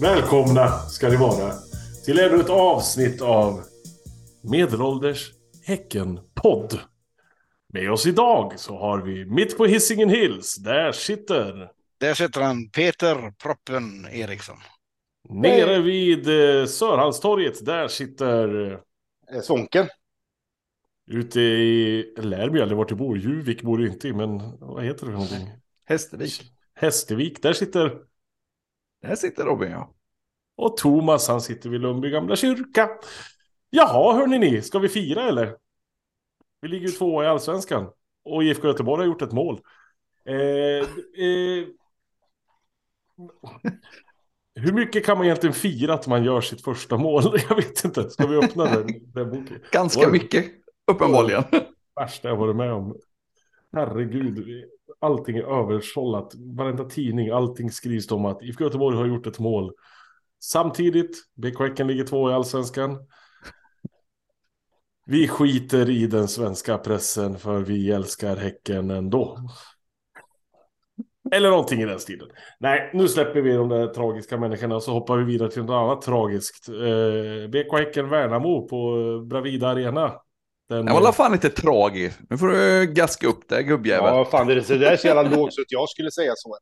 Välkomna ska ni vara till ännu ett avsnitt av Medelålders Häcken-podd. Med oss idag så har vi mitt på Hisingen Hills. Där sitter Där sitter han, Peter Proppen Eriksson. nere vid eh, Sörhallstorget. Där sitter Eh, Svånken. ute i Lärby eller vart du bor. Juvik bor du inte i, men vad heter det för någonting? Hästervik. Hästevik. Där sitter Där sitter Robin ja. Och Thomas han sitter vid Lundby gamla kyrka. Jaha hörni ni, ska vi fira eller? Vi ligger ju tvåa i allsvenskan. Och IFK Göteborg har gjort ett mål. Eh, eh, hur mycket kan man egentligen fira att man gör sitt första mål? Jag vet inte. Ska vi öppna den, den boken? Ganska mycket, uppenbarligen. värsta jag varit med om. Herregud, allting är översållat. Varenda tidning, allting skrivs om att IFK Göteborg har gjort ett mål. Samtidigt, BK Häcken ligger två i allsvenskan. Vi skiter i den svenska pressen för vi älskar Häcken ändå. Eller någonting i den stilen. Nej, nu släpper vi de där tragiska människorna och så hoppar vi vidare till något annat tragiskt. Eh, BK Häcken Värnamo på eh, Bravida Arena. Den, Jag var fan inte tragiskt. Nu får du gaska upp det gubbjävel. Ja, fan det är så där är så jävla lågt så att jag skulle säga så.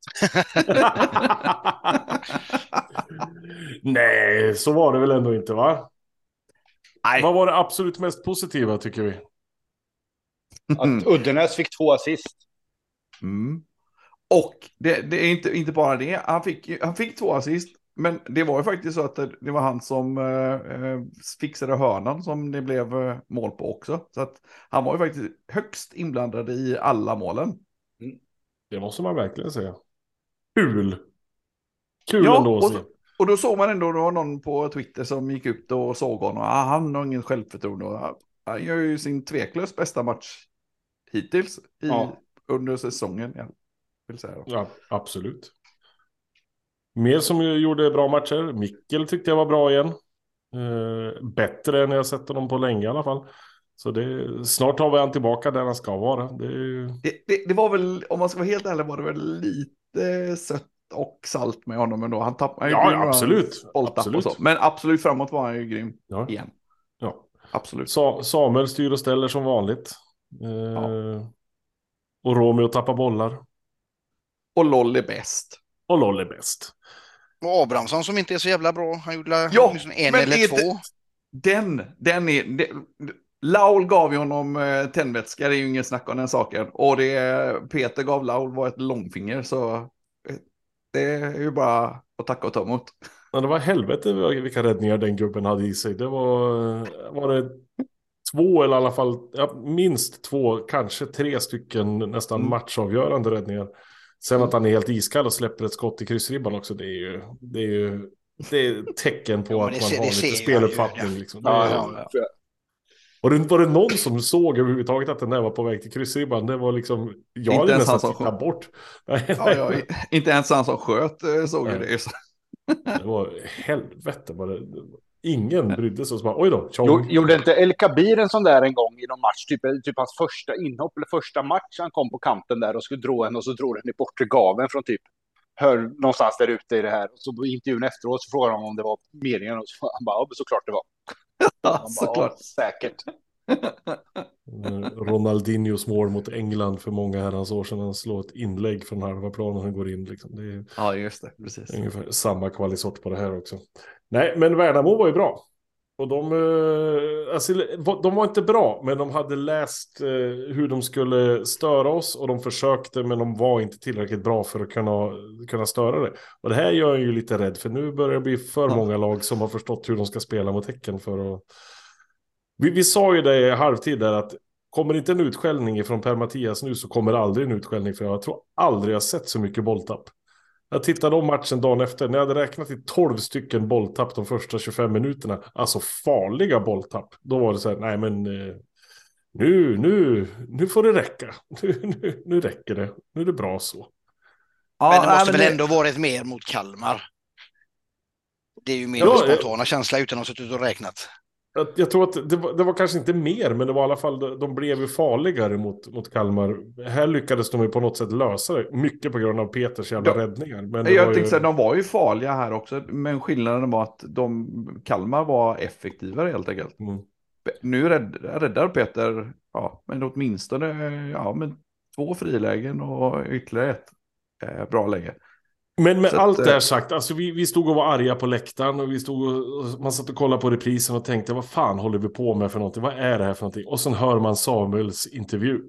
Nej, så var det väl ändå inte va? Nej. Vad var det absolut mest positiva tycker vi? Att Uddenäs fick två assist. Mm. Och det, det är inte, inte bara det. Han fick, han fick två assist. Men det var ju faktiskt så att det, var han som eh, eh, fixade hörnan som det blev eh, mål på också. Så att han var ju faktiskt högst inblandad i alla målen. Det måste man verkligen säga. Kul! Kul Ja, ändå att och se. Och då såg man ändå, det var någon på Twitter som gick ut och såg honom. Ah, han har ingen självförtroende. Och Han gör ju sin tveklöst bästa match hittills i, Ja. under säsongen. Jag vill säga. då. Ja, absolut. Mer som gjorde bra matcher. Mikkel tyckte jag var bra igen. Eh, bättre än jag sett honom på länge i alla fall. Så det, snart har vi han tillbaka där han ska vara. Det. Det, det, det var väl, om man ska vara helt ärlig, var det väl lite sött och salt med honom ändå. Han tappade Ja, ju några absolut. Absolut. Och så. Men absolut framåt var han ju grym Ja. igen. Ja. Absolut. Sa Samuel styr och ställer som vanligt. Eh, Och Romeo tappar bollar. Och LOL är bäst. Och Loll är bäst. Och Abrahamsson som inte är så jävla bra. Han gjorde Ja, en men eller två. Den, den är... Den, Laul gav ju honom eh, tändvätska, det är ju ingen snack om den saken. Och det Peter gav Laul var ett långfinger, så eh, det är ju bara att tacka och ta emot. Men det var helvete vilka räddningar den gubben hade i sig. Det var, var det två eller i alla fall ja, minst två, kanske tre stycken nästan Mm. matchavgörande räddningar. Sen att han är helt iskall och släpper ett skott i kryssribban också. Det är ju, det är ju det är tecken på Ja, men att man ser- har lite speluppfattning. ju, Liksom. Det Ja, är- ja, ja. Var, det, var det någon som såg överhuvudtaget att den där var på väg till kryssribban? Det var liksom, jag Inte hade nästan tittat sköt. bort. Nej, Ja, nej. ja, inte ens han som sköt eh, såg ju det. Det var helvete vad det, ingen brydde sig. Bara, oj då, tjong. Gjorde inte El Kabir en sån där en gång i någon match? Typ, typ hans första inhopp eller första match. Han kom på kanten där och skulle dra en och så drog den i bortre gaven från typ hör någonstans där ute i det här. Och så på intervjun efteråt så frågade de om det var meningen och så han bara, ja, såklart det var. Ja, bara, såklart. Ja, säkert. Ronaldinhos mål mot England för många herrans år sedan. Han slår ett inlägg från halva planen och går in. Liksom. Det är Ja, just det. Precis. ungefär samma kvalisort på det här också. Nej, men Värnamo var ju bra. Och de, eh, alltså, de var inte bra, men de hade läst eh, hur de skulle störa oss och de försökte, men de var inte tillräckligt bra för att kunna, kunna störa det. Och det här gör jag ju lite rädd, för nu börjar det bli för många lag som har förstått hur de ska spela mot Häcken för att... Vi, vi sa ju det i halvtid där att kommer inte en utskällning från Per-Mattias nu så kommer det aldrig en utskällning, för jag tror aldrig jag sett så mycket bolltapp. Jag tittade om matchen dagen efter. När jag hade räknat till 12 stycken bolltapp de första 25 minuterna. Alltså farliga bolltapp. Då var det så här, nej men eh, nu, nu, nu får det räcka. Nu, nu, nu räcker det. Nu är det bra så. Ja, men det nej, måste väl det- ändå varit mer mot Kalmar. Det är ju min Ja, spontana känsla utan att ha suttit och räknat. Jag, jag tror att det var, det var kanske inte mer, men det var i alla fall, de, blev ju farligare mot, mot Kalmar. Här lyckades de ju på något sätt lösa det, mycket på grund av Peters jävla Ja. räddningar. Men Jag tänkte ju... säga, de var ju farliga här också, men skillnaden var att de, Kalmar var effektivare helt enkelt. Mm. Nu rädd, räddar Peter, ja, men åtminstone ja, men två frilägen och ytterligare ett eh, bra läge. Men med Så att, allt det eh, här sagt, alltså vi, vi stod och var arga på läktaren och vi stod och, man satt och kollade på reprisen och tänkte vad fan håller vi på med för någonting? Vad är det här för någonting? Och sen hör man Samuels intervju.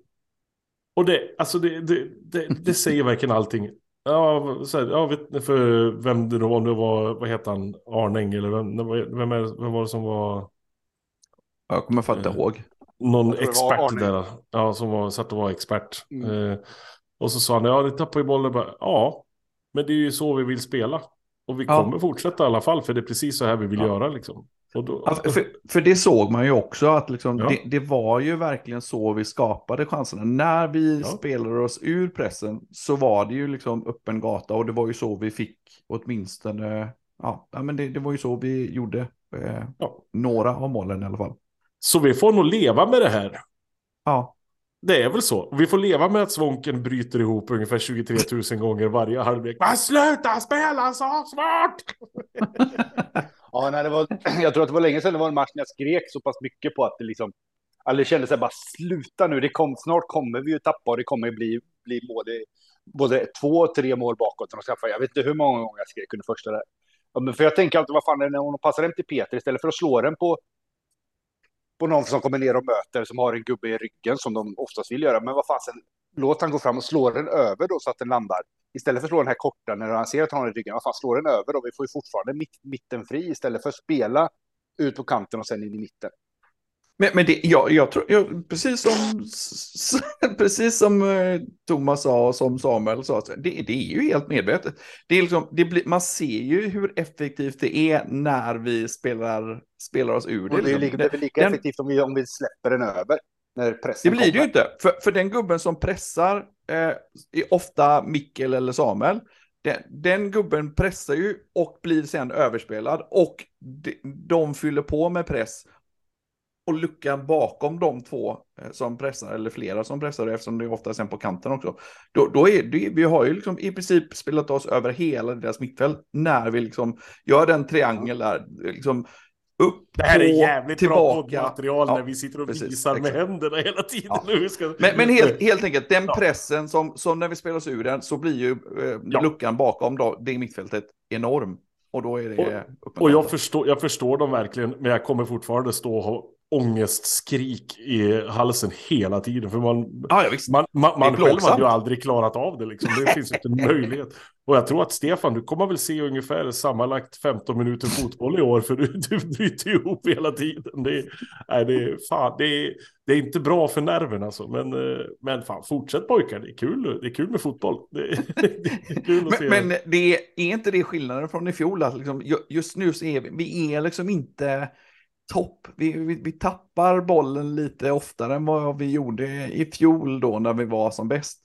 Och det, alltså det, det, det, det säger verkligen allting. Ja, så här, jag vet inte för vem det då var, det var, vad heter han, Arning eller vem, vem, är, vem var det som var Jag kommer fatta Eh, ihåg. någon expert där. Ja, som var, satt och var expert. Mm. Eh, och så sa han, ja, ni tappar ju bollen. Bara, ja, men det är ju så vi vill spela. Och vi Ja. kommer fortsätta i alla fall, för det är precis så här vi vill Ja. göra liksom. Då, Ja, för, för det såg man ju också att liksom, Ja. det, det var ju verkligen så vi skapade chanserna. När vi Ja. spelade oss ur pressen så var det ju liksom öppen gata och det var ju så vi fick åtminstone, ja, ja men det, det var ju så vi gjorde eh, några av målen i alla fall. Så vi får nog leva med det här. Ja, det är väl så. Vi får leva med att Svånken bryter ihop ungefär 23 000 gånger varje halvlek. Men sluta spela så svårt! Ja, nej, det var, jag tror att det var länge sedan det var en match när jag skrek så pass mycket på att det liksom... Eller kände sig bara sluta nu, det kom, snart kommer vi ju tappa och det kommer bli, bli mål, i, både två och tre mål bakåt. Och skaffa. Jag vet inte hur många gånger jag skrek under första där. Ja, men för jag tänker alltid, vad fan är det när hon passar hem till Peter istället för att slå den på, på någon som kommer ner och möter, som har en gubbe i ryggen som de oftast vill göra. Men vad fasen, låt han gå fram och slå den över då så att den landar. Istället för att slå den här korta när han ser att han har den i ryggen, vad fan, slå den över då. Vi får ju fortfarande mitt, mitten fri istället för att spela ut på kanten och sen in i mitten men, men det, jag, jag tror, jag, precis som, precis som eh, Thomas sa och som Samuel sa, det, det är ju helt medvetet. Det är liksom, det blir, man ser ju hur effektivt det är när vi spelar, spelar oss ur det. Och det, är liksom. lika, det lika den- effektivt om vi, om vi släpper den över. När Det pressen blir det ju kommer. inte. För, för den gubben som pressar eh, är ofta Mikkel eller Samuel. Den, den gubben pressar ju och blir sen överspelad. Och de, de fyller på med press. Och luckan bakom de två eh, som pressar, eller flera som pressar, eftersom det är ofta sen på kanten också. Då, då är det, vi har ju liksom i princip spelat oss över hela deras mittfält. När vi liksom gör den triangel där, liksom upp, Det här är jävligt bra tillbaka. poddmaterial Ja, när vi sitter och precis, visar med exakt. händerna hela tiden. Ja. Ska... Men, men helt, helt enkelt, den Ja. pressen som, som när vi spelar oss ur den så blir ju eh, luckan bakom då, det mittfältet enorm. Och då är det uppenbart. Och jag förstår, jag förstår dem verkligen, men jag kommer fortfarande stå och ångestskrik i halsen hela tiden. För man, Ja, ja, man, man, man själv hade ju aldrig klarat av det. Liksom. Det finns inte en möjlighet. Och jag tror att Stefan, du kommer väl se ungefär sammanlagt 15 minuter fotboll i år, för du, du bryter ihop hela tiden. Det, är- nej, det, fan, det, det är inte bra för nerven alltså. Men, eh, men fan, fortsätt pojkar, det är kul, det är kul med fotboll. Det, är kul att se. Men, men det är inte det skillnaden från i fjol? Att liksom, ju- just nu så är vi, vi är liksom inte topp. Vi, vi, vi tappar bollen lite oftare än vad vi gjorde i fjol då när vi var som bäst.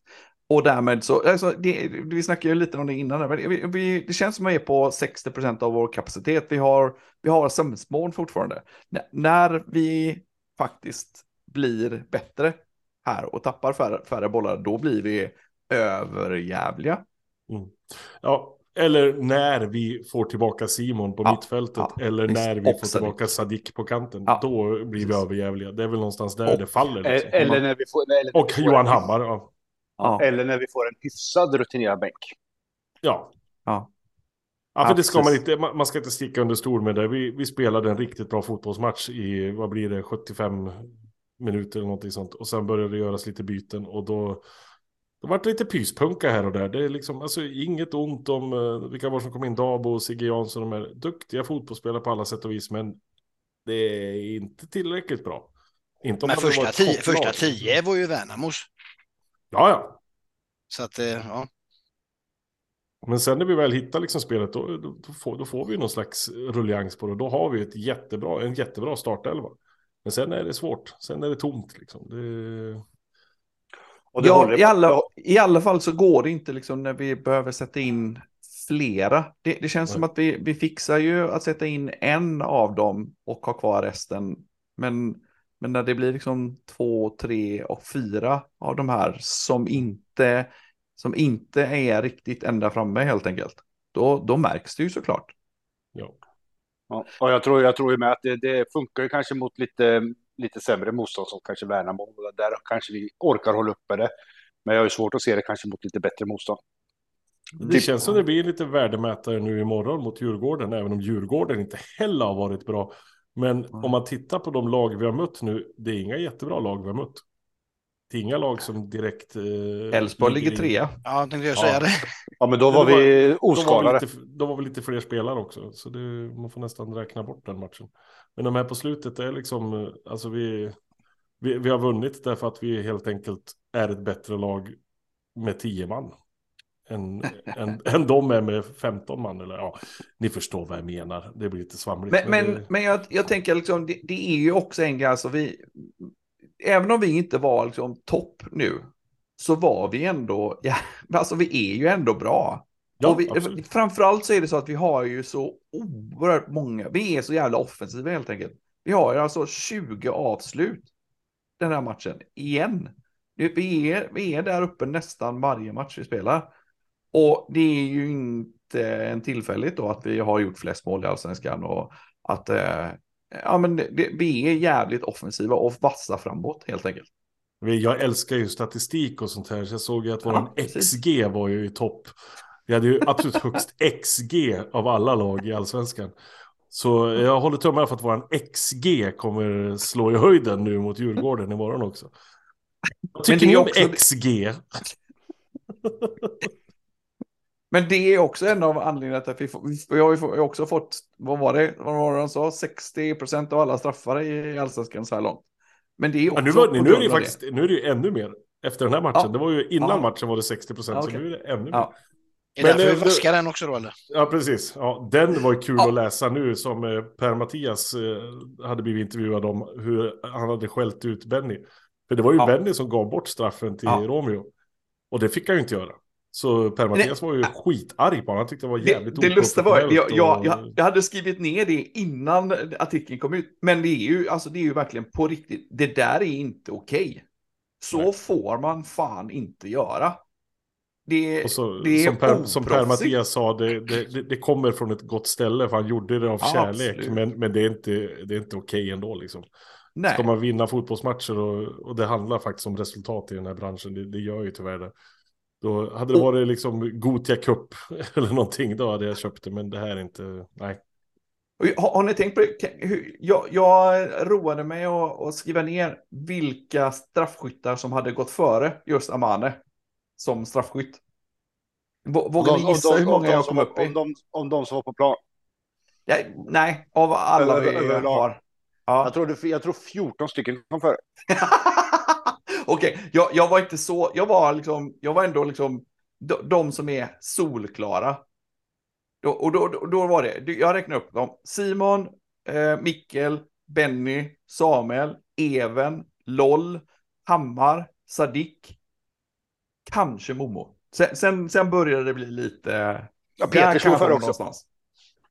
Och därmed så, alltså det, vi snackade ju lite om det innan, men vi, vi, det känns som att vi är på 60% av vår kapacitet. Vi har, vi har sömnsmål fortfarande. N- när vi faktiskt blir bättre här och tappar färre, färre bollar, då blir vi överjävliga. Mm. Ja, eller när vi får tillbaka Simon på Ja, mittfältet. ja, eller visst. när vi Och får Sadik. tillbaka Sadik på kanten. Ja, då blir vi precis. överjävliga. Det är väl någonstans där Och- det faller. Liksom. Eh, Eller när vi får, eller när Och vi får Johan en, Hammar. Ja. Ja. Eller när vi får en hyfsad rutinerad bänk. ja. Ja. Ja, för det ska man inte, man man ska inte sticka under stol med det. Vi, vi spelade en riktigt bra fotbollsmatch i, vad blir det, 75 minuter eller någonting sånt. Och sen började det göras lite byten och då, då var det lite pyspunka här och där. Det är liksom, alltså inget ont om uh, vilka var som kom in, Dabo och Sigge Jansson. De är duktiga fotbollsspelare på alla sätt och vis, men det är inte tillräckligt bra. Inte om Men första varit tio, första tio var ju Värnamos. Ja, ja. Så att, eh, ja. Men sen när vi väl hittar liksom spelet, då, då, då, får, då får vi någon slags rullians på det. Då har vi ett jättebra, en jättebra startelva. Men sen är det svårt. Sen är det tomt. Liksom. Det... Och det Ja, håller- i alla, i alla fall så går det inte liksom när vi behöver sätta in flera. Det, det känns Nej. som att vi, vi fixar ju att sätta in en av dem och ha kvar resten. Men, men när det blir liksom två, tre och fyra av de här som inte, som inte är riktigt ända framme helt enkelt. Då, då märks det ju såklart. Ja. Ja, och jag tror, jag tror ju med att det, det funkar ju kanske mot lite, lite sämre motstånd som kanske Värnamo. Där kanske vi orkar hålla uppe det. Men jag har ju svårt att se det kanske mot lite bättre motstånd. Det Typ- känns som det blir lite värdemätare nu imorgon mot Djurgården, även om Djurgården inte heller har varit bra. Men om man tittar på de lag vi har mött nu, det är inga jättebra lag vi har mött. Det är inga lag som direkt... eh, Elfsborg ligger i- trea. Ja, jag tänkte jag Ja. säga det. Ja, men då Men var det var- vi Då var, vi lite, då var vi lite fler spelare också, så det, man får nästan räkna bort den matchen. Men de här på slutet är liksom, eh, alltså vi, vi, vi har vunnit därför att vi helt enkelt är ett bättre lag med 10 man. Än, än, än de är med 15 man. Eller, ja, ni förstår vad jag menar. Det blir lite svamligt. Men, men, det- men jag, jag tänker liksom, det, det är ju också en grej, alltså vi, även om vi inte var liksom topp nu, så var vi ändå, ja, alltså vi är ju ändå bra. ja, vi, absolut. framförallt så är det så att vi har ju så oerhört många, vi är så jävla offensiva helt enkelt. Vi har ju alltså 20 avslut den här matchen, igen. Vi är, vi är där uppe nästan varje match vi spelar. Och det är ju inte en tillfälligt då att vi har gjort flest mål i allsvenskan och att eh, ja, men det, vi är jävligt offensiva och vassa framåt helt enkelt. Jag älskar ju statistik och sånt här. Så jag såg ju att Ja, våran precis. XG var ju i topp. Vi hade ju absolut högst XG av alla lag i allsvenskan. Så jag håller tummarna för att våran XG kommer slå i höjden nu mot Djurgården imorgon också. Vad tycker ni om också- XG? Men det är också en av anledningarna till att vi, får, vi har också fått, vad var det, vad var det de sa, 60% av alla straffar i allsvenskan så här långt. Men det är också Ja, nu, var, nu, är det faktiskt, nu är det ju ännu mer. Efter den här matchen. Ja. Det var ju innan Ja. matchen var det 60 procent. Ja, Så nu är det ännu mer. Är Men, därför eh, vi vaskar den också då eller? Ja, precis. Ja, den var ju kul Ja. att läsa nu som eh, Per-Mattias eh, hade blivit intervjuad om hur han hade skällt ut Benny. För det var ju Ja. Benny som gav bort straffen till Ja. Romeo. Och det fick han ju inte göra. Så Per-Mattias var ju skitarg på honom. Han tyckte det var jävligt Det, det lustiga var, jag, jag, jag, jag hade skrivit ner det innan artikeln kom ut. Men det är ju, alltså det är ju verkligen på riktigt, det där är inte okej. Så Nej. får man fan inte göra. Det, så, det är som Per, som per. Mattias sa, det, det, det, kommer från ett gott ställe för han gjorde det av Ja, kärlek. absolut. Men, men det är inte, det är inte okej ändå liksom. nej. Ska man vinna fotbollsmatcher och, och det handlar faktiskt om resultat i den här branschen, det, det gör ju tyvärr det. Då hade det varit liksom Gotia Cup eller någonting, då hade jag köpt det, men det här är inte, nej. Har, har ni tänkt på det? Jag, jag roade mig att, att skriva ner vilka straffskyttar som hade gått före just Amane som straffskytt. Vå- Vågar ni gissa hur många jag kom upp i? Om de, om de som var på plan. Ja, nej, av alla Över- vi överlag. har. Ja. Jag tror, jag tror 14 stycken kom före. Okej, jag, jag var inte så, jag var liksom, jag var ändå liksom de, de som är solklara. Då, och då, då, då var det, jag räknar upp dem. Simon, eh, Mikkel, Benny, Samuel, Even, Loll, Hammar, Sadik, kanske Momo. Sen, sen, sen började det bli lite... Ja, Peter slog före också.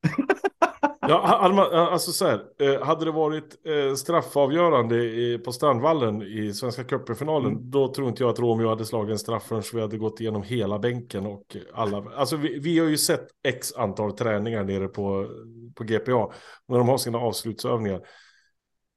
Ja, alltså så här, eh, hade det varit eh, straffavgörande på Strandvallen i Svenska cupen-finalen, Mm. då tror inte jag att Romeo hade slagit en straff förrän vi hade gått igenom hela bänken och alla. Alltså vi, vi har ju sett x antal träningar nere på, på GPA när de har sina avslutsövningar.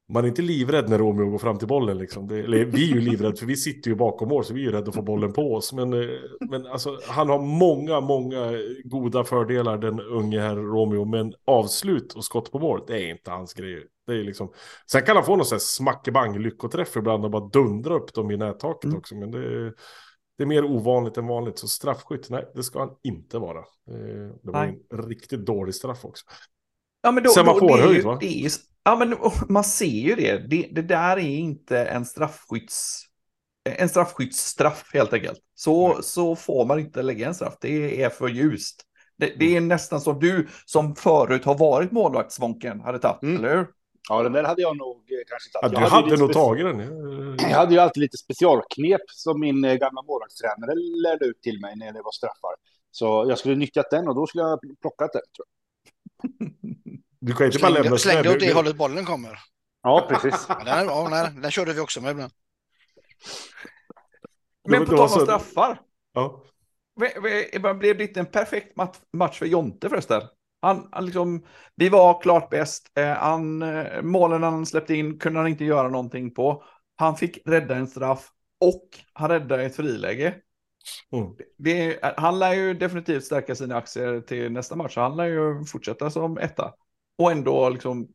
Man är inte livrädd när Romeo går fram till bollen liksom. Det, eller vi är ju livrädda för vi sitter ju bakom mål så vi är ju rädda att få bollen på oss. Men, eh, men alltså, han har många, många goda fördelar den unge här Romeo. Men avslut och skott på mål, det är inte hans grej. Det är liksom... Sen kan han få någon sån här smackebang lyckoträff ibland och bara dundra upp dem i nättaket Mm. också. Men det är, det är mer ovanligt än vanligt. Så straffskytt, nej, det ska han inte vara. Eh, Det var Nej. en riktigt dålig straff också. Ja, men då, då, det är ju, va? det är ju, ja, men man ser ju det. det. Det där är inte en straffskytts... En straffskyttsstraff helt enkelt. Så, Nej. så får man inte lägga en straff. Det är för ljust. Det, det Mm. är nästan som du som förut har varit målvaktsvånken hade tagit, Mm. eller hur? Ja, den där hade jag nog eh, kanske Ja, tagit. du Jag hade ju nog tagit den. spe- Jag hade ju alltid lite specialknep som min eh, gamla målvaktstränare lärde ut till mig när det var straffar. Så jag skulle nyttjat den och då skulle jag plockat den. Tror jag. Du kan inte bara lämna sådär. åt det hållet bollen kommer. Ja, precis. Ja, den, ja, nej, den körde vi också med ibland. Men på tal om straffar. Ja. Blev det inte en perfekt mat- match för Jonte förresten? Han, han liksom, vi var klart bäst. Eh, han, eh, målen han släppte in kunde han inte göra någonting på. Han fick rädda en straff och han räddade ett friläge. Mm. Det, han lär ju definitivt stärka sina aktier till nästa match. Han lär ju fortsätta som etta. Och ändå liksom,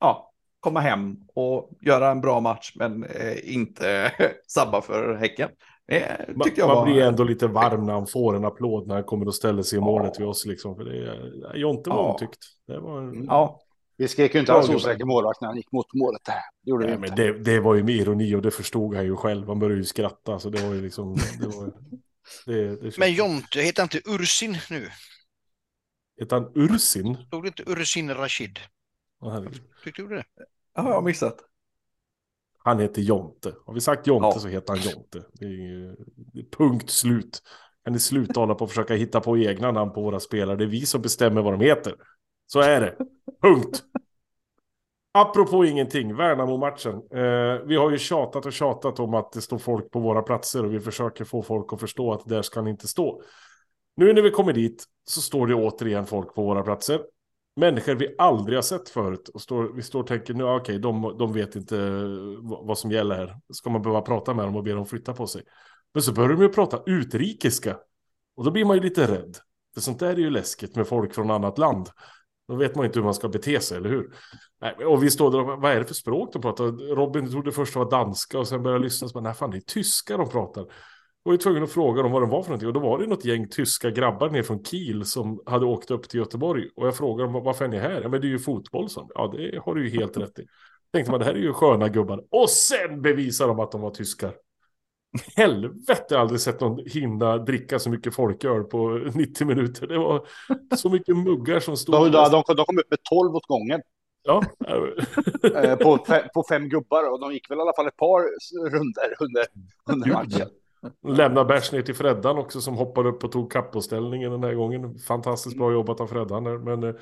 ja, komma hem och göra en bra match, men eh, inte sabba för Häcken. Det Man, tyckte jag man var... blir ändå lite varm när han får en applåd när han kommer och ställer sig i Ja. målet vid oss. Liksom, för det är, Jonte var Ja. omtyckt. Det, var, en- Ja, Vi skrek ju inte alls osäker målvakt när han gick mot målet. där. Det gjorde vi Nej, inte. men det, det var ju med ironi och det förstod han ju själv. Han började ju skratta. Så det var ju liksom... Det var, det, det Men Jonte heter inte Ursin nu. Heter han Ursin? Stod det inte Ursin Rashid? Herregud. Tyckte du det? har jag missat. Han heter Jonte. Har vi sagt Jonte Ja. så heter han Jonte. Det är, ju- det är punkt slut. Kan ni sluta hålla på och försöka hitta på egna namn på våra spelare? Det är vi som bestämmer vad de heter. Så är det. Punkt. Apropå ingenting, Värnamo-matchen. Eh, vi har ju tjatat och tjatat om att det står folk på våra platser och vi försöker få folk att förstå att där ska ni inte stå. Nu när vi kommer dit så står det återigen folk på våra platser. Människor vi aldrig har sett förut. Och står, vi står och tänker, nu, okej, de, de vet inte eh, vad, som gäller här. Ska man behöva prata med dem och be dem flytta på sig? Men så börjar de ju prata utrikiska. Och då blir man ju lite rädd. För sånt där är ju läskigt med folk från annat land. Då vet man inte hur man ska bete sig, eller hur? Nej, och vi står där och, vad är det för språk de pratar? Robin trodde först det var danska och sen började jag lyssna så bara, nej fan det är tyska de pratar. Jag var ju tvungen att fråga dem vad de var för någonting. Och då var det något gäng tyska grabbar ner från Kiel som hade åkt upp till Göteborg. Och jag frågade dem, varför är ni här? Ja men det är ju fotboll, som. Ja det har du ju helt rätt i. Tänkte man, det här är ju sköna gubbar. Och sen bevisar de att de var tyskar. Helvete, jag har aldrig sett någon hinna dricka så mycket folköl på 90 minuter. Det var så mycket muggar som stod. De, de, de, kom upp med 12 åt gången Ja, eh, på, på fem gubbar och de gick väl i alla fall ett par runder under, under matchen. Lämna bärs ner till Freddan också som hoppade upp och tog kappoställningen den här gången. Fantastiskt bra jobbat av Freddan. där. Men, eh,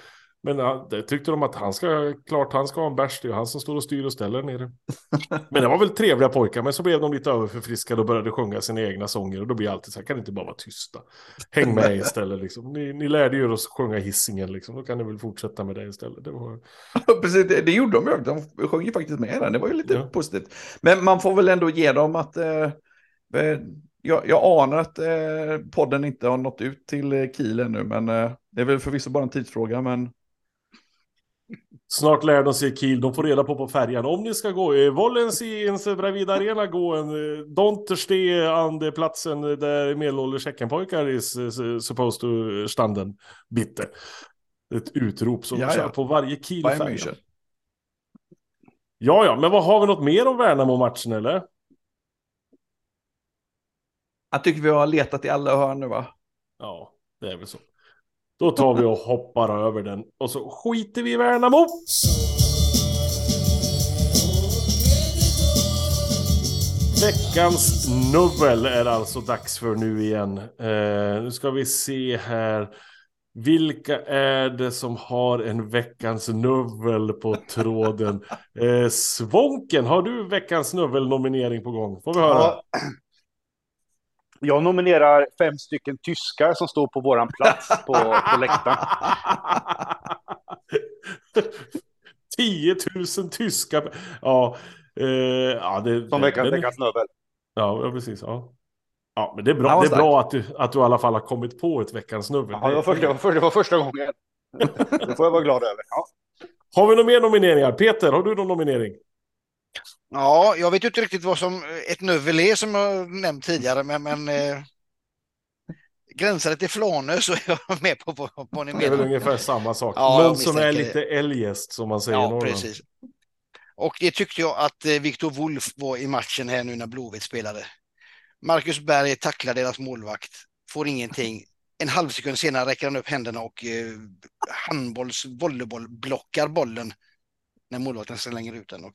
men det tyckte de att han ska, klart han ska ha en bärs. Det är han som står och styr och ställer nere. Men det var väl trevliga pojkar. Men så blev de lite överförfriskade och började sjunga sina egna sånger. Och då blir jag alltid så här, kan ni inte bara vara tysta? Häng med istället liksom. Ni, ni lärde ju att sjunga hissingen liksom. Då kan ni väl fortsätta med det istället. Det var... Precis, det, det gjorde de ju. De sjöng ju faktiskt med den. Det var ju lite Ja. positivt. Men man får väl ändå ge dem att... Eh, jag, jag anar att eh, podden inte har nått ut till eh, Kiel ännu, men eh, det är väl förvisso bara en tidsfråga. Men Snart lär de sig Kiel, de får reda på på färjan. Om ni ska gå, eh, wollen Sie ins Bravida Arena gå en eh, don't stay the platsen där medelålders Häckenpojkar is eh, supposed to standen. Bitte. Ett utrop som Ja, kör ja. på varje Kiel-färja. Ja, ja, men vad har vi något mer om Värnamo-matchen eller? Jag tycker vi har letat i alla hörn nu va? Ja, det är väl så. Då tar vi och hoppar över den och så skiter vi i Värnamo. Veckans nubbel är alltså dags för nu igen. Eh, nu ska vi se här. Vilka är det som har en veckans nubbel på tråden? Eh, Svånken, har du veckans nubbel-nominering på gång? Får vi höra? Ja. Jag nominerar fem stycken tyskar som står på våran plats på, på läktaren. 10 000 tyska. Ja, eh, ja det, Som veckans, veckans Nobel. Ja, precis. Ja. ja, men det är bra, det är bra att, du, att du i alla fall har kommit på ett veckans nubbel. Ja, det, var första, första, det var första gången. Det får jag vara glad över. Ja. Har vi några mer nomineringar? Peter, har du någon nominering? Ja, jag vet inte riktigt vad som ett nuvel är som jag nämnt tidigare, men, men eh, gränsar det till Flanö så är jag med på vad vad ni Det är väl menar. ungefär samma sak. Ja, någon som är lite eljest, som man säger Ja, precis. Och det tyckte jag att eh, Viktor Wolf var i matchen här nu när Blåvitt spelade. Marcus Berg tacklar deras målvakt, får ingenting. En halv sekund senare räcker han upp händerna och eh, handbolls, volleyboll blockar bollen när målvakten slänger ut den. Och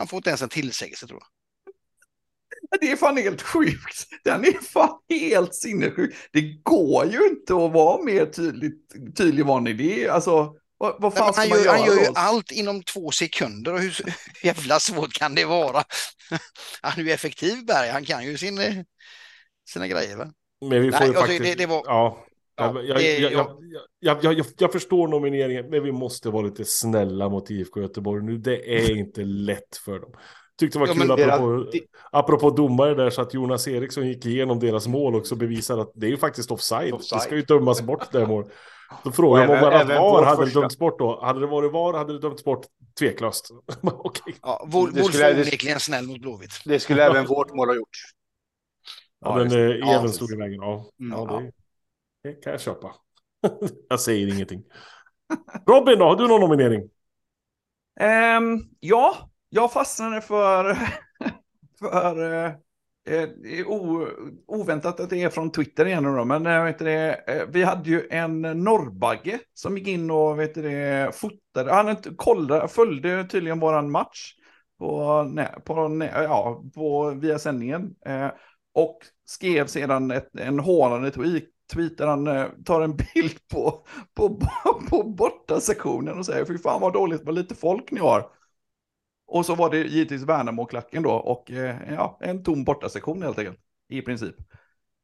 han får inte ens en tillsägelse tror jag. Det är fan helt sjukt. Den är fan helt sinnessjuk. Det går ju inte att vara mer tydligt, tydlig vanlig. Det är alltså, vad, vad fan ska han man gör, göra han gör ju allt inom två sekunder och hur hur jävla svårt kan det vara? Han är ju effektiv Berg, han kan ju sin, eh, sina grejer. Va? Men vi får Nej, ju alltså, faktiskt... det- det var- Ja. Ja, Jag, jag, det- jag, ja. jag, jag, jag, jag förstår nomineringen, men vi måste vara lite snälla mot IFK Göteborg nu. Det är inte lätt för dem. Tyckte det var Ja, kul deras- apropå, det- apropå domare där så att Jonas Eriksson gick igenom deras mål också bevisade att det är ju faktiskt offside. Offside. Det ska ju dömas bort det mål. Då frågar Och man bara även var hade det första. dömts bort då? Hade det varit var hade det dömts bort tveklöst. Okej. Ja, Wolf Det var det- onekligen snäll mot Blåvitt. Det skulle även vårt mål ha gjort. Ja, Ja, men eh, det. Even Ja. stod i vägen. Ja, Mm. ja det, det kan jag köpa. jag säger ingenting. Robin då, har du någon nominering? Um, ja, jag fastnade för, för uh... eh, det är o, oväntat att det är från Twitter igen då, men eh, vet du det, eh, vi hade ju en norrbagge som gick in och vet du det, fotade, han kollade, följde tydligen våran match på, nej, på, nej, ja, på, via sändningen eh, och skrev sedan ett, en hånande tweet tweet där han eh, tar en bild på, på, på borta sektionen och säger fy fan vad dåligt vad lite folk ni har. Och så var det givetvis Värnamo-klacken då och eh, ja, en tom borta sektion helt enkelt i princip.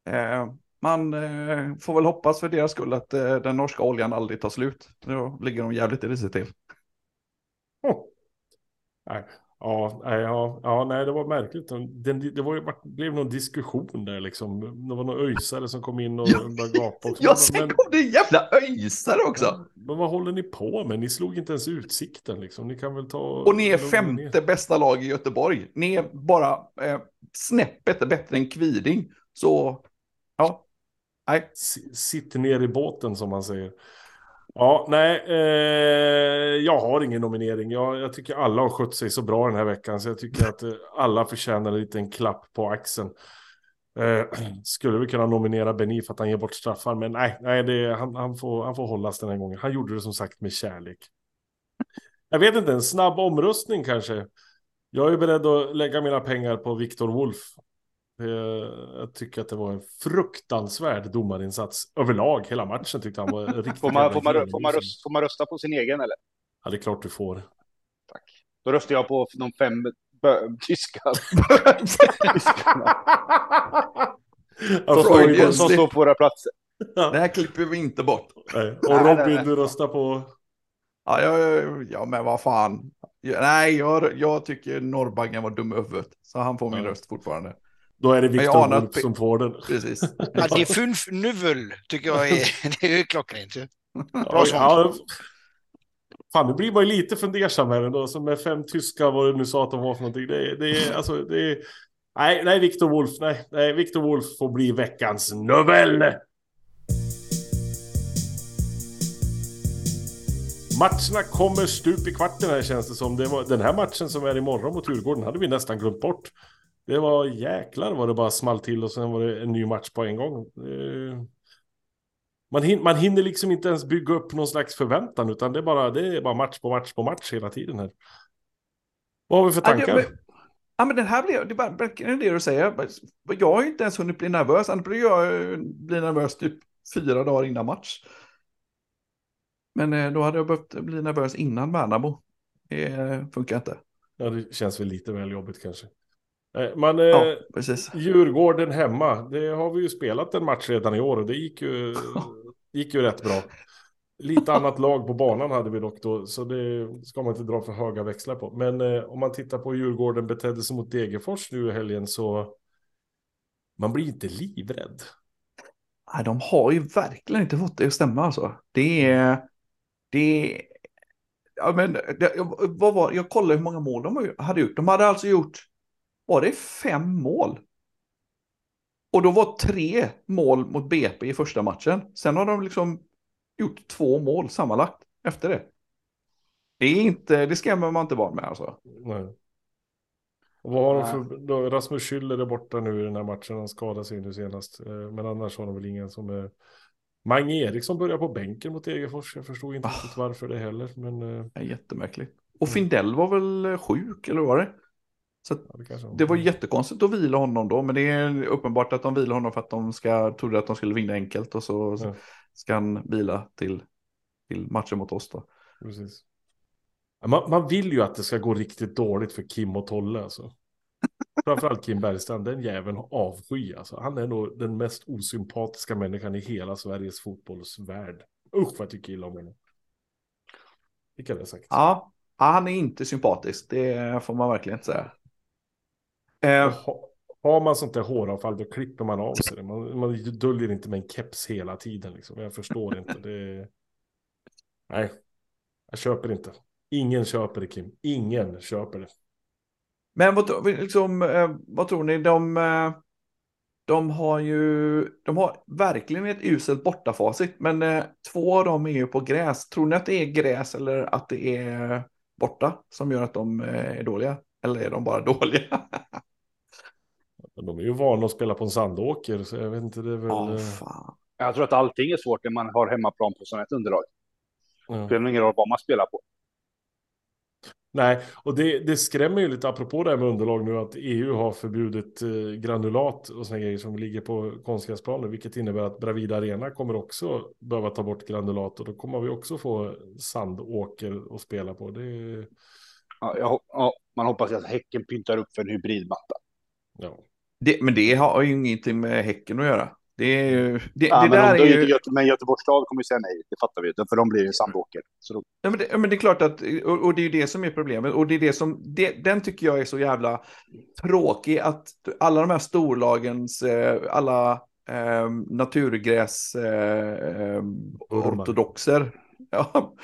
Eh, man eh, får väl hoppas för deras skull att eh, den norska oljan aldrig tar slut. Då ligger de jävligt risigt till. Oh. Nej. Ja, ja, ja, nej, det var märkligt. Den, det var vart- blev någon diskussion där liksom. Det var någon öjsare som kom in och Ja. började gapa också. Ja, sen men, kom det en jävla öjsare också. men vad håller ni på med? Ni slog inte ens utsikten liksom. Ni kan väl ta... Och ni är lugna ner. femte bästa lag i Göteborg. Ni är bara eh, snäppet bättre än Kviding. Så, ja. Nej, S- Sitt ner i båten som man säger. Ja, nej, eh, jag har ingen nominering. Jag, jag tycker alla har skött sig så bra den här veckan, så jag tycker att eh, alla förtjänar en liten klapp på axeln. Eh, skulle vi kunna nominera Benny för att han ger bort straffar, men nej, nej det, han, han, får, han får hållas den här gången. Han gjorde det som sagt med kärlek. Jag vet inte, en snabb omröstning kanske. Jag är beredd att lägga mina pengar på Viktor Wolf. Eh, Jag tycker att det var en fruktansvärd domarinsats överlag. Hela matchen tyckte han var riktigt Får man, får, man, får, man rösta, får man rösta på sin egen eller? Ja, det är klart du får. Tack. Då röstar jag på de fem bö- tyska tyskarna Ja, som, får står, vi- som står på våra platser. det här klipper vi inte bort. Nej. Och Nej, nej, Robin, nej. du röstar på... Ja, ja, ja, ja men vad fan. Ja, nej, jag, jag tycker Norrbaggen var dum i huvudet. Så han får min Ja. röst fortfarande. Då är det Viktor Wolf att- som får den. Precis. Ja, det är fünf nuvel tycker jag är, det är ju klockrent. ju. Ja, fan, nu blir man ju lite fundersam här ändå. Som med fem tyskar, vad du nu sa att de var för någonting. Det, det alltså, det. Nej, nej, Viktor Wolf, nej, nej, Viktor Wolf får bli veckans novell. Matcherna kommer stup i kvarten här känns det som. Det var, den här matchen som är imorgon mot Djurgården hade vi nästan glömt bort. Det var jäklar vad det bara small till och sen var det en ny match på en gång. Eh, Man, hin man hinner liksom inte ens bygga upp någon slags förväntan utan det är bara, det är bara match på match på match hela tiden här. Vad har vi för Ja, tankar? men- Ja, men den här blev, det är det du säger. Jag har ju inte ens hunnit bli nervös. Annars blir jag bli nervös typ fyra dagar innan match. Men eh, då hade jag behövt bli nervös innan Värnamo. Det eh, funkar inte. Ja, det känns väl lite väl jobbigt kanske. Eh, Man, eh, Ja, precis. Djurgården hemma, det har vi ju spelat en match redan i år och det gick ju, gick ju rätt bra. Lite annat lag på banan hade vi dock då, så det ska man inte dra för höga växlar på. Men eh, om man tittar på hur Djurgården betedde sig mot Degerfors nu i helgen så man blir inte livrädd. Nej, de har ju verkligen inte fått det att stämma alltså. Det är... Det. Ja, men det, vad var, jag kollade hur många mål de hade gjort. De hade alltså gjort, var det fem mål? Och då var tre mål mot BP i första matchen. Sen har de liksom gjort två mål sammanlagt efter det. Det är inte, det skrämmer man inte barn med alltså. Nej. Och vad har de för, då, Rasmus Schüller är borta nu i den här matchen, han skadade sig nu senast. Eh, Men annars har de väl ingen som är... Mange Eriksson börjar på bänken mot Degerfors, jag förstod inte riktigt varför det heller. Men eh, Det är jättemärkligt. Och Findell var väl eh, sjuk, eller vad var det? Så det, var jättekonstigt att vila honom då, men det är uppenbart att de vilar honom för att de ska, trodde att de skulle vinna enkelt och så Ja. ska han vila till, till matchen mot oss då. Precis. Man, man vill ju att det ska gå riktigt dåligt för Kim och Tolle alltså. Framförallt Kim Bergstrand, den jäveln avsky alltså. Han är nog den mest osympatiska människan i hela Sveriges fotbollsvärld. Usch vad jag tycker illa om honom. Vilka det sagt. Ja, han är inte sympatisk, det får man verkligen säga. Eh, ha, har man sånt där håravfall då klipper man av sig det. Man, man döljer inte med en keps hela tiden liksom. Jag förstår inte. Det... Nej, jag köper inte. Ingen köper det Kim. Ingen köper det. men vad, liksom, eh, vad tror ni? De, eh, de har ju, de har verkligen ett uselt bortafacit, men eh, två av dem är ju på gräs. Tror ni att det är gräs eller att det är borta som gör att de är dåliga? Eller är de bara dåliga? Men De är ju vana att spela på en sandåker. Så jag vet inte, det är väl... Ja, eh, fan. Jag tror att allting är svårt när man har hemmaplan på sådant underlag. ja. Det spelar ingen roll vad man spelar på. Nej, och det, det skrämmer ju lite apropå det här med underlag nu att EU har förbjudit eh, granulat och såna grejer som ligger på konstgräsplaner, vilket innebär att Bravida Arena kommer också behöva ta bort granulat och då kommer vi också få sandåker att spela på. Det är, Ja, jag, ja, man hoppas ju att Häcken pyntar upp för en hybridmatta. ja. Det, men det har ju ingenting med Häcken att göra. Det, är ju, det, Ja, det men, där de, är ju... Göte, men Göteborgs stad kommer ju säga nej, det fattar vi. För de blir ju sandåker. Så då, Ja, men, det, ja, men det är klart att, och, och det är ju det som är problemet, och det är det som, det, den tycker jag är så jävla tråkig, att alla de här storlagens, eh, alla eh, naturgräs eh, eh, Ormar. ortodoxer, ja,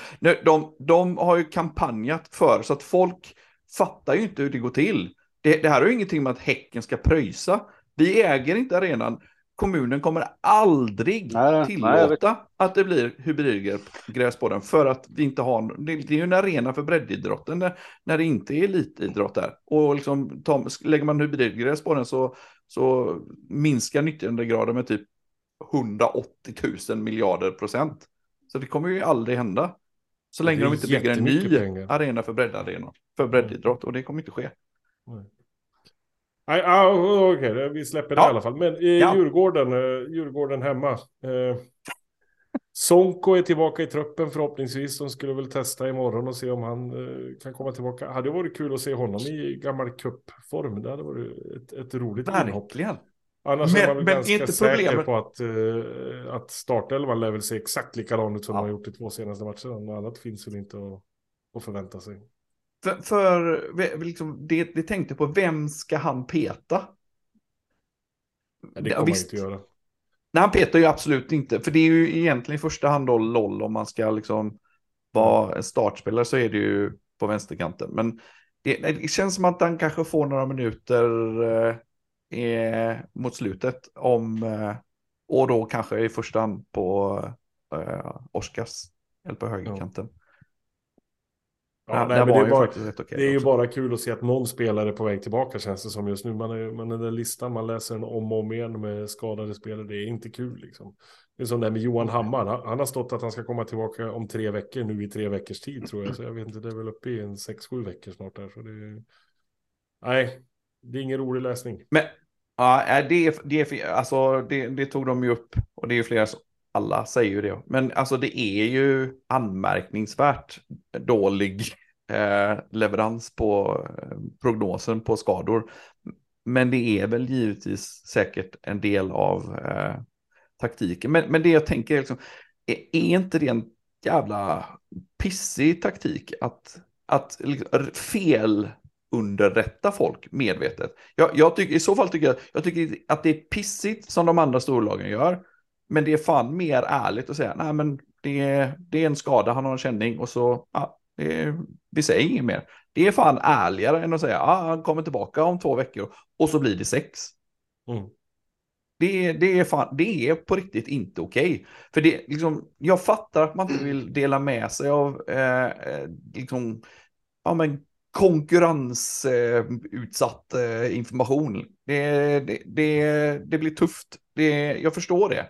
de, de har ju kampanjat för, så att folk fattar ju inte hur det går till. Det, det här har ju ingenting med att Häcken ska pröjsa. Vi äger inte arenan. Kommunen kommer aldrig Nej, nej, tillåta vet. att det blir hybridgräs på den för att vi inte har, det, det är ju en arena för breddidrotten när, när det inte är elitidrott där. Och liksom, ta, lägger man hybridgräs på den så, så minskar nyttjandegraden med typ 180 000 miljarder procent. Så det kommer ju aldrig hända. Så länge de inte bygger en ny pengar. arena för breddarena, för breddidrott och det kommer inte ske. Nej, ah, okej, vi släpper det Ja. i alla fall. Men eh, Ja. Djurgården, eh, Djurgården hemma. Eh, Sonko är tillbaka i truppen förhoppningsvis. De skulle väl testa imorgon och se om han eh, kan komma tillbaka. Hade varit kul att se honom i gammal cupform. Det hade varit ett, ett roligt inhopp. Verkligen. Annars Men- är man väl ganska inte säker på att, eh, att startelvan lär väl se exakt likadan ut som Ja. de har gjort i två senaste matcherna. Något annat finns väl inte att, att förvänta sig. För, för liksom, det, det tänkte på, vem ska han peta? Det kommer visst. inte göra. Nej, han petar ju absolut inte. För det är ju egentligen i första hand då LOL om man ska liksom vara en startspelare så är det ju på vänsterkanten. Men det, det känns som att han kanske får några minuter eh, mot slutet om eh, och då kanske i första hand på eh, Oskars eller på högerkanten. Ja, Ja, nej, men var det är han ju bara, faktiskt rätt okej Det är ju också. bara kul att se att någon spelare är på väg tillbaka känns det som just nu. Man är, man är den listan, man läser den om och om igen med skadade spelare. Det är inte kul liksom. Det är som det med Johan Hammar. Han, han har stått att han ska komma tillbaka om tre veckor nu i tre veckors tid tror jag. Så jag vet inte, det är väl uppe i en sex, sju veckor snart där. Så det är... Nej, det är ingen rolig läsning. Men ja, nej, det, är, det, är, alltså, det, det tog de ju upp och det är ju flera alla säger ju det. Men alltså det är ju anmärkningsvärt dålig eh, leverans på eh, prognosen på skador. Men det är väl givetvis säkert en del av eh, taktiken. Men, men det jag tänker är liksom, är, är inte det en jävla pissig taktik att, att liksom, fel underrätta folk medvetet. Jag, jag tycker, I så fall tycker jag, jag tycker att det är pissigt som de andra storlagen gör. Men det är fan mer ärligt att säga, nej men det är, det är en skada, han har en känning och så, ja, är, vi säger inget mer. Det är fan ärligare än att säga, ja, han kommer tillbaka om två veckor och så blir det sex. Mm. Det, är- det, är fan, det är på riktigt inte okej. För det, liksom, jag fattar att man inte vill dela med sig av eh, eh, liksom, ja, men konkurrensutsatt eh, information. Det, det, det, det blir tufft. Det, jag förstår det.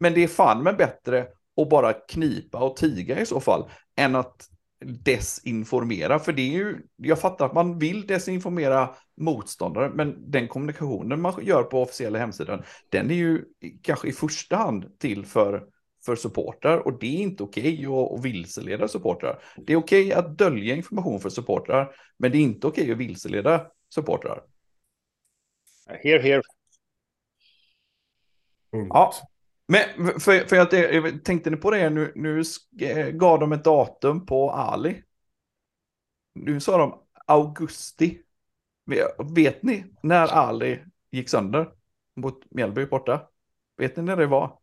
Men det är fan med bättre att bara knipa och tiga i så fall än att desinformera, för det är ju, jag fattar att man vill desinformera motståndare, men den kommunikationen man gör på officiella hemsidan, den är ju kanske i första hand till för, för supportrar och det är inte okej att, att vilseleda supportrar. Det är okej att dölja information för supportrar, men det är inte okej att vilseleda supportrar. Here, here. Punkt. Ja, men för, för att det, tänkte ni på det nu, nu sk- gav de ett datum på Ali. Nu sa de augusti. Vet- ni när Ali gick sönder mot Mjällby borta? Vet ni när det var?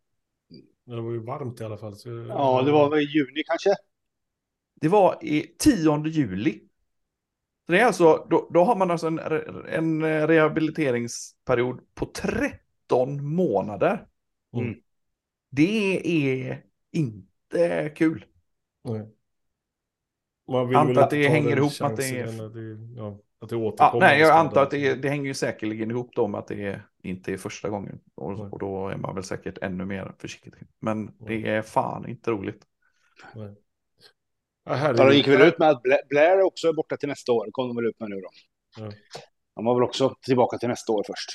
Det var ju varmt i alla fall. Så... Ja, det var i juni kanske. Det var i 10 juli. Så det är alltså, då, då har man alltså en, en rehabiliteringsperiod på 13 månader. Mm. Det är inte kul. Nej. Man vill Antar väl att det hänger ihop med att det är- det, ja, att det Ja, återkommer. nej, jag antar att det, det hänger ju säkerligen ihop då med att det är, inte är första gången. Nej. Och, och då är man väl säkert ännu mer försiktig. Men det är fan inte roligt. Nej. Ja. Ja, de gick väl ut med att Bla- Blair också är borta till nästa år. kom de väl ut med nu då. Ja. De var väl också tillbaka till nästa år först.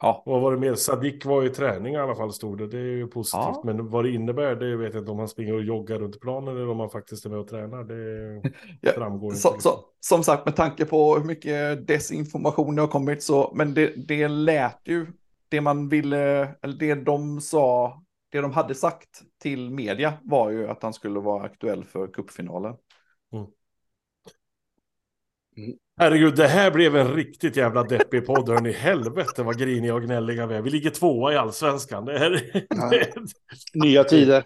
Ja, Vad var det mer? Sadik var i träning i alla fall stod det. Det är ju positivt. Ja. Men vad det innebär det vet jag inte om han springer och joggar runt planen eller om han faktiskt är med och tränar. Det Ja, framgår inte. så, liksom. så, som sagt, med tanke på hur mycket desinformation det har kommit så, men det, det lät ju, det man ville, eller det de sa, det de hade sagt till media var ju att han skulle vara aktuell för cupfinalen. Herregud, det här blev en riktigt jävla deppig podd. Hörni, helvete vad griniga och gnälliga vi är. Vi ligger tvåa i allsvenskan. Det är, Nya tider.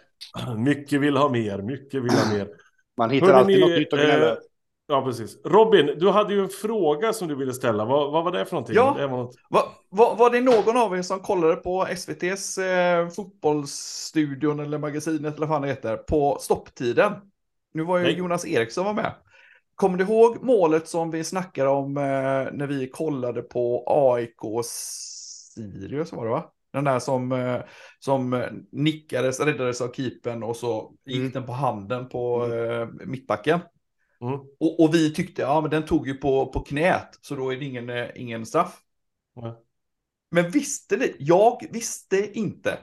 mycket vill ha mer, mycket vill ha mer. Man hittar Hörrni, alltid något nytt att gnälla eh. Ja, precis. Robin, du hade ju en fråga som du ville ställa. Vad, vad var det för någonting? Ja. Det var något... Va, va, var det någon av er som kollade på SVTs eh, fotbollsstudion eller magasinet eller vad fan det heter på stopptiden? Nu var ju Nej. Jonas Eriksson var med. Kommer du ihåg målet som vi snackade om eh, när vi kollade på AIK Sirius var det va? Den där som, eh, som nickades, räddades av keepern och så gick Mm. den på handen på eh, mittbacken. Mm. Och, och vi tyckte, ja men den tog ju på, på knät, så då är det ingen, eh, ingen straff. Ja. Men visste ni? Jag visste inte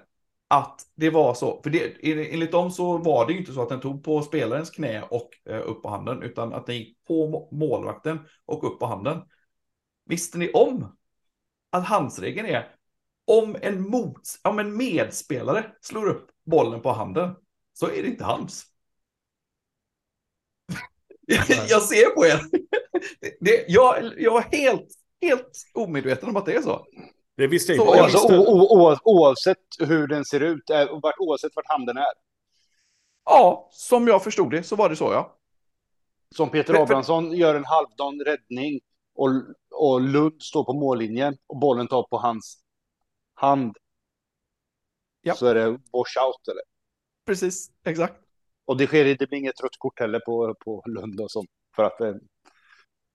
att det var så. För det, enligt dem så var det ju inte så att den tog på spelarens knä och eh, upp på handen, utan att den gick på må- målvakten och upp på handen. Visste ni om att handsregeln är om en, mot, om en medspelare slår upp bollen på handen så är det inte hans. jag ser på er. Det, jag, jag var helt, helt omedveten om att det är så. Det visste jag Så, inte. Alltså, visste... o, o, o, oavsett hur den ser ut, eh, oavsett vart handen är. Ja, som jag förstod det så var det så ja. Som Peter för- Abrahamsson gör en halvdan räddning och, och Lund står på mållinjen och bollen tar på hans hand. Ja. Så är det wash out eller? Precis, exakt. Och det sker det blir inget rött kort heller på, på Lund och sånt. För att eh,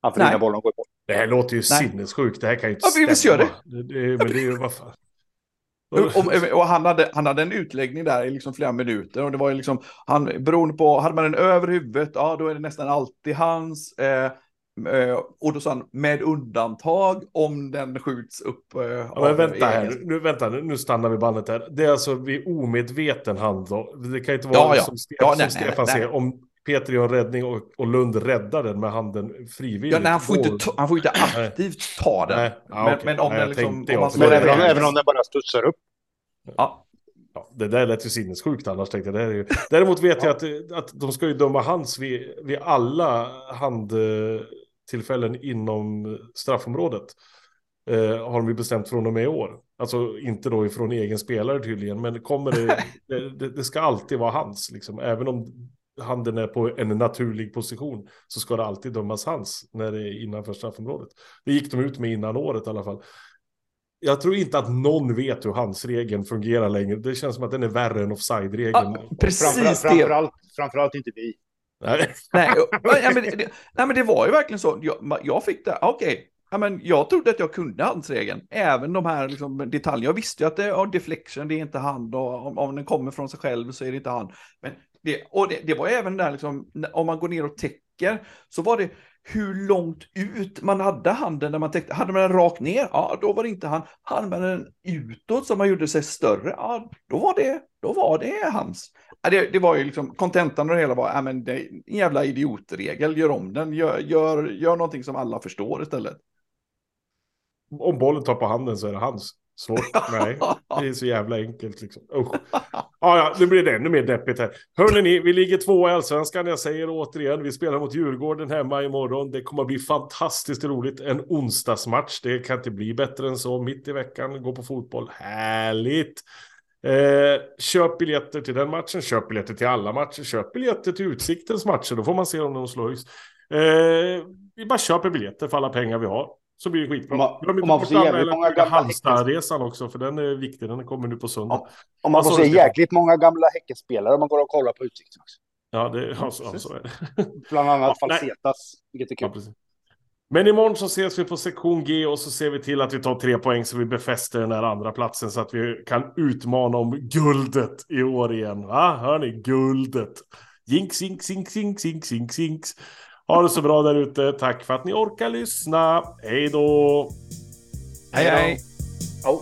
han Nej. förhindrar bollen att gå i mål. Det här låter ju Nej. sinnessjukt. Det här kan ju inte Ja, men visst gör det. det, det Men det är ju vad fan. Och, och, och han, hade, han hade en utläggning där i liksom flera minuter och det var ju liksom, han, beroende på, hade man den över huvudet, ja då är det nästan alltid hans. Eh, eh, och då sa han, med undantag om den skjuts upp. Eh, Ja, men vänta här, nu, vänta, nu nu stannar vi bandet här. Det är alltså vid omedveten hand då. Det kan inte vara Ja, ja. som, Ste- Ja, som nej, nej, Stefan nej. säger, om Peter gör en räddning och, och Lund räddar den med handen frivilligt. Ja, nej, han, får inte, ta- han får inte aktivt ta den. Nej, ja, men, okej. men om Nej, den liksom... om man slår det även om, även om den bara studsar upp. Ja, Ja, det där lät ju sinnessjukt annars tänkte jag. Det är ju... Däremot vet jag att, att de ska ju döma hands vid, vid alla handtillfällen inom straffområdet. Eh, har de ju bestämt från och med i år. Alltså inte då ifrån egen spelare tydligen, men kommer det, det, det, det ska alltid vara hans. Liksom. Även om handen är på en naturlig position så ska det alltid dömas hands när det är innanför straffområdet. Det gick de ut med innan året i alla fall. Jag tror inte att någon vet hur handsregeln fungerar längre. Det känns som att den är värre än offside-regeln. ja precis det. framförallt, framförallt inte vi. Nej. Nej, ja, men det, nej, men det var ju verkligen så. Jag, jag fick det, okej. Ja, men jag trodde att jag kunde handsregeln. Även de här liksom, detaljerna. Jag visste ju att det är deflection, det är inte hand. Och om, om den kommer från sig själv så är det inte hand. Men det, och det, det var även där, liksom, om man går ner och täcker, så var det hur långt ut man hade handen när man täckte. Hade man den rakt ner, ja då var det inte han. Hade man den utåt så man gjorde sig större, ja då var det, då var det hans. Ja, det, det var ju liksom, kontentan av det hela var, ja men det är en jävla idiotregel, gör om den, gör, gör, gör någonting som alla förstår istället. Om bollen tar på handen så är det hans. Svårt? Nej, det är så jävla enkelt liksom. Usch. Ja, ja, nu blir det ännu mer deppigt här. Hörrni, ni, vi ligger två i allsvenskan. Jag säger återigen, vi spelar mot Djurgården hemma imorgon. Det kommer att bli fantastiskt roligt. En onsdagsmatch, det kan inte bli bättre än så. Mitt i veckan, gå på fotboll. Härligt! Eh, köp biljetter till den matchen, köp biljetter till alla matcher, köp biljetter till Utsiktens matcher. Då får man se om de slår högst. Eh, vi bara köper biljetter för alla pengar vi har. Så blir det skitbra. man- Glöm inte om man får se jävligt många anmäla gamla Halmstad-resan också, för den är viktig. Den kommer nu på söndag. Ja. Om man får se jäkligt många gamla Häckenspelare om man går och kollar på Utsikten också. Ja, det, ja, så, ja, så är det. Bland annat Ja. Falsetas, vilket är Ja, kul. precis. Men imorgon så ses vi på sektion G och så ser vi till att vi tar tre poäng så vi befäster den här andra platsen så att vi kan utmana om guldet i år igen. Va? Hör ni? Guldet. Jinx, jinx, jinx, jinx, jinx, jinx, jinx. Ha det så bra där ute. Tack för att ni orkar lyssna. Hej då! Hej hej! Ja.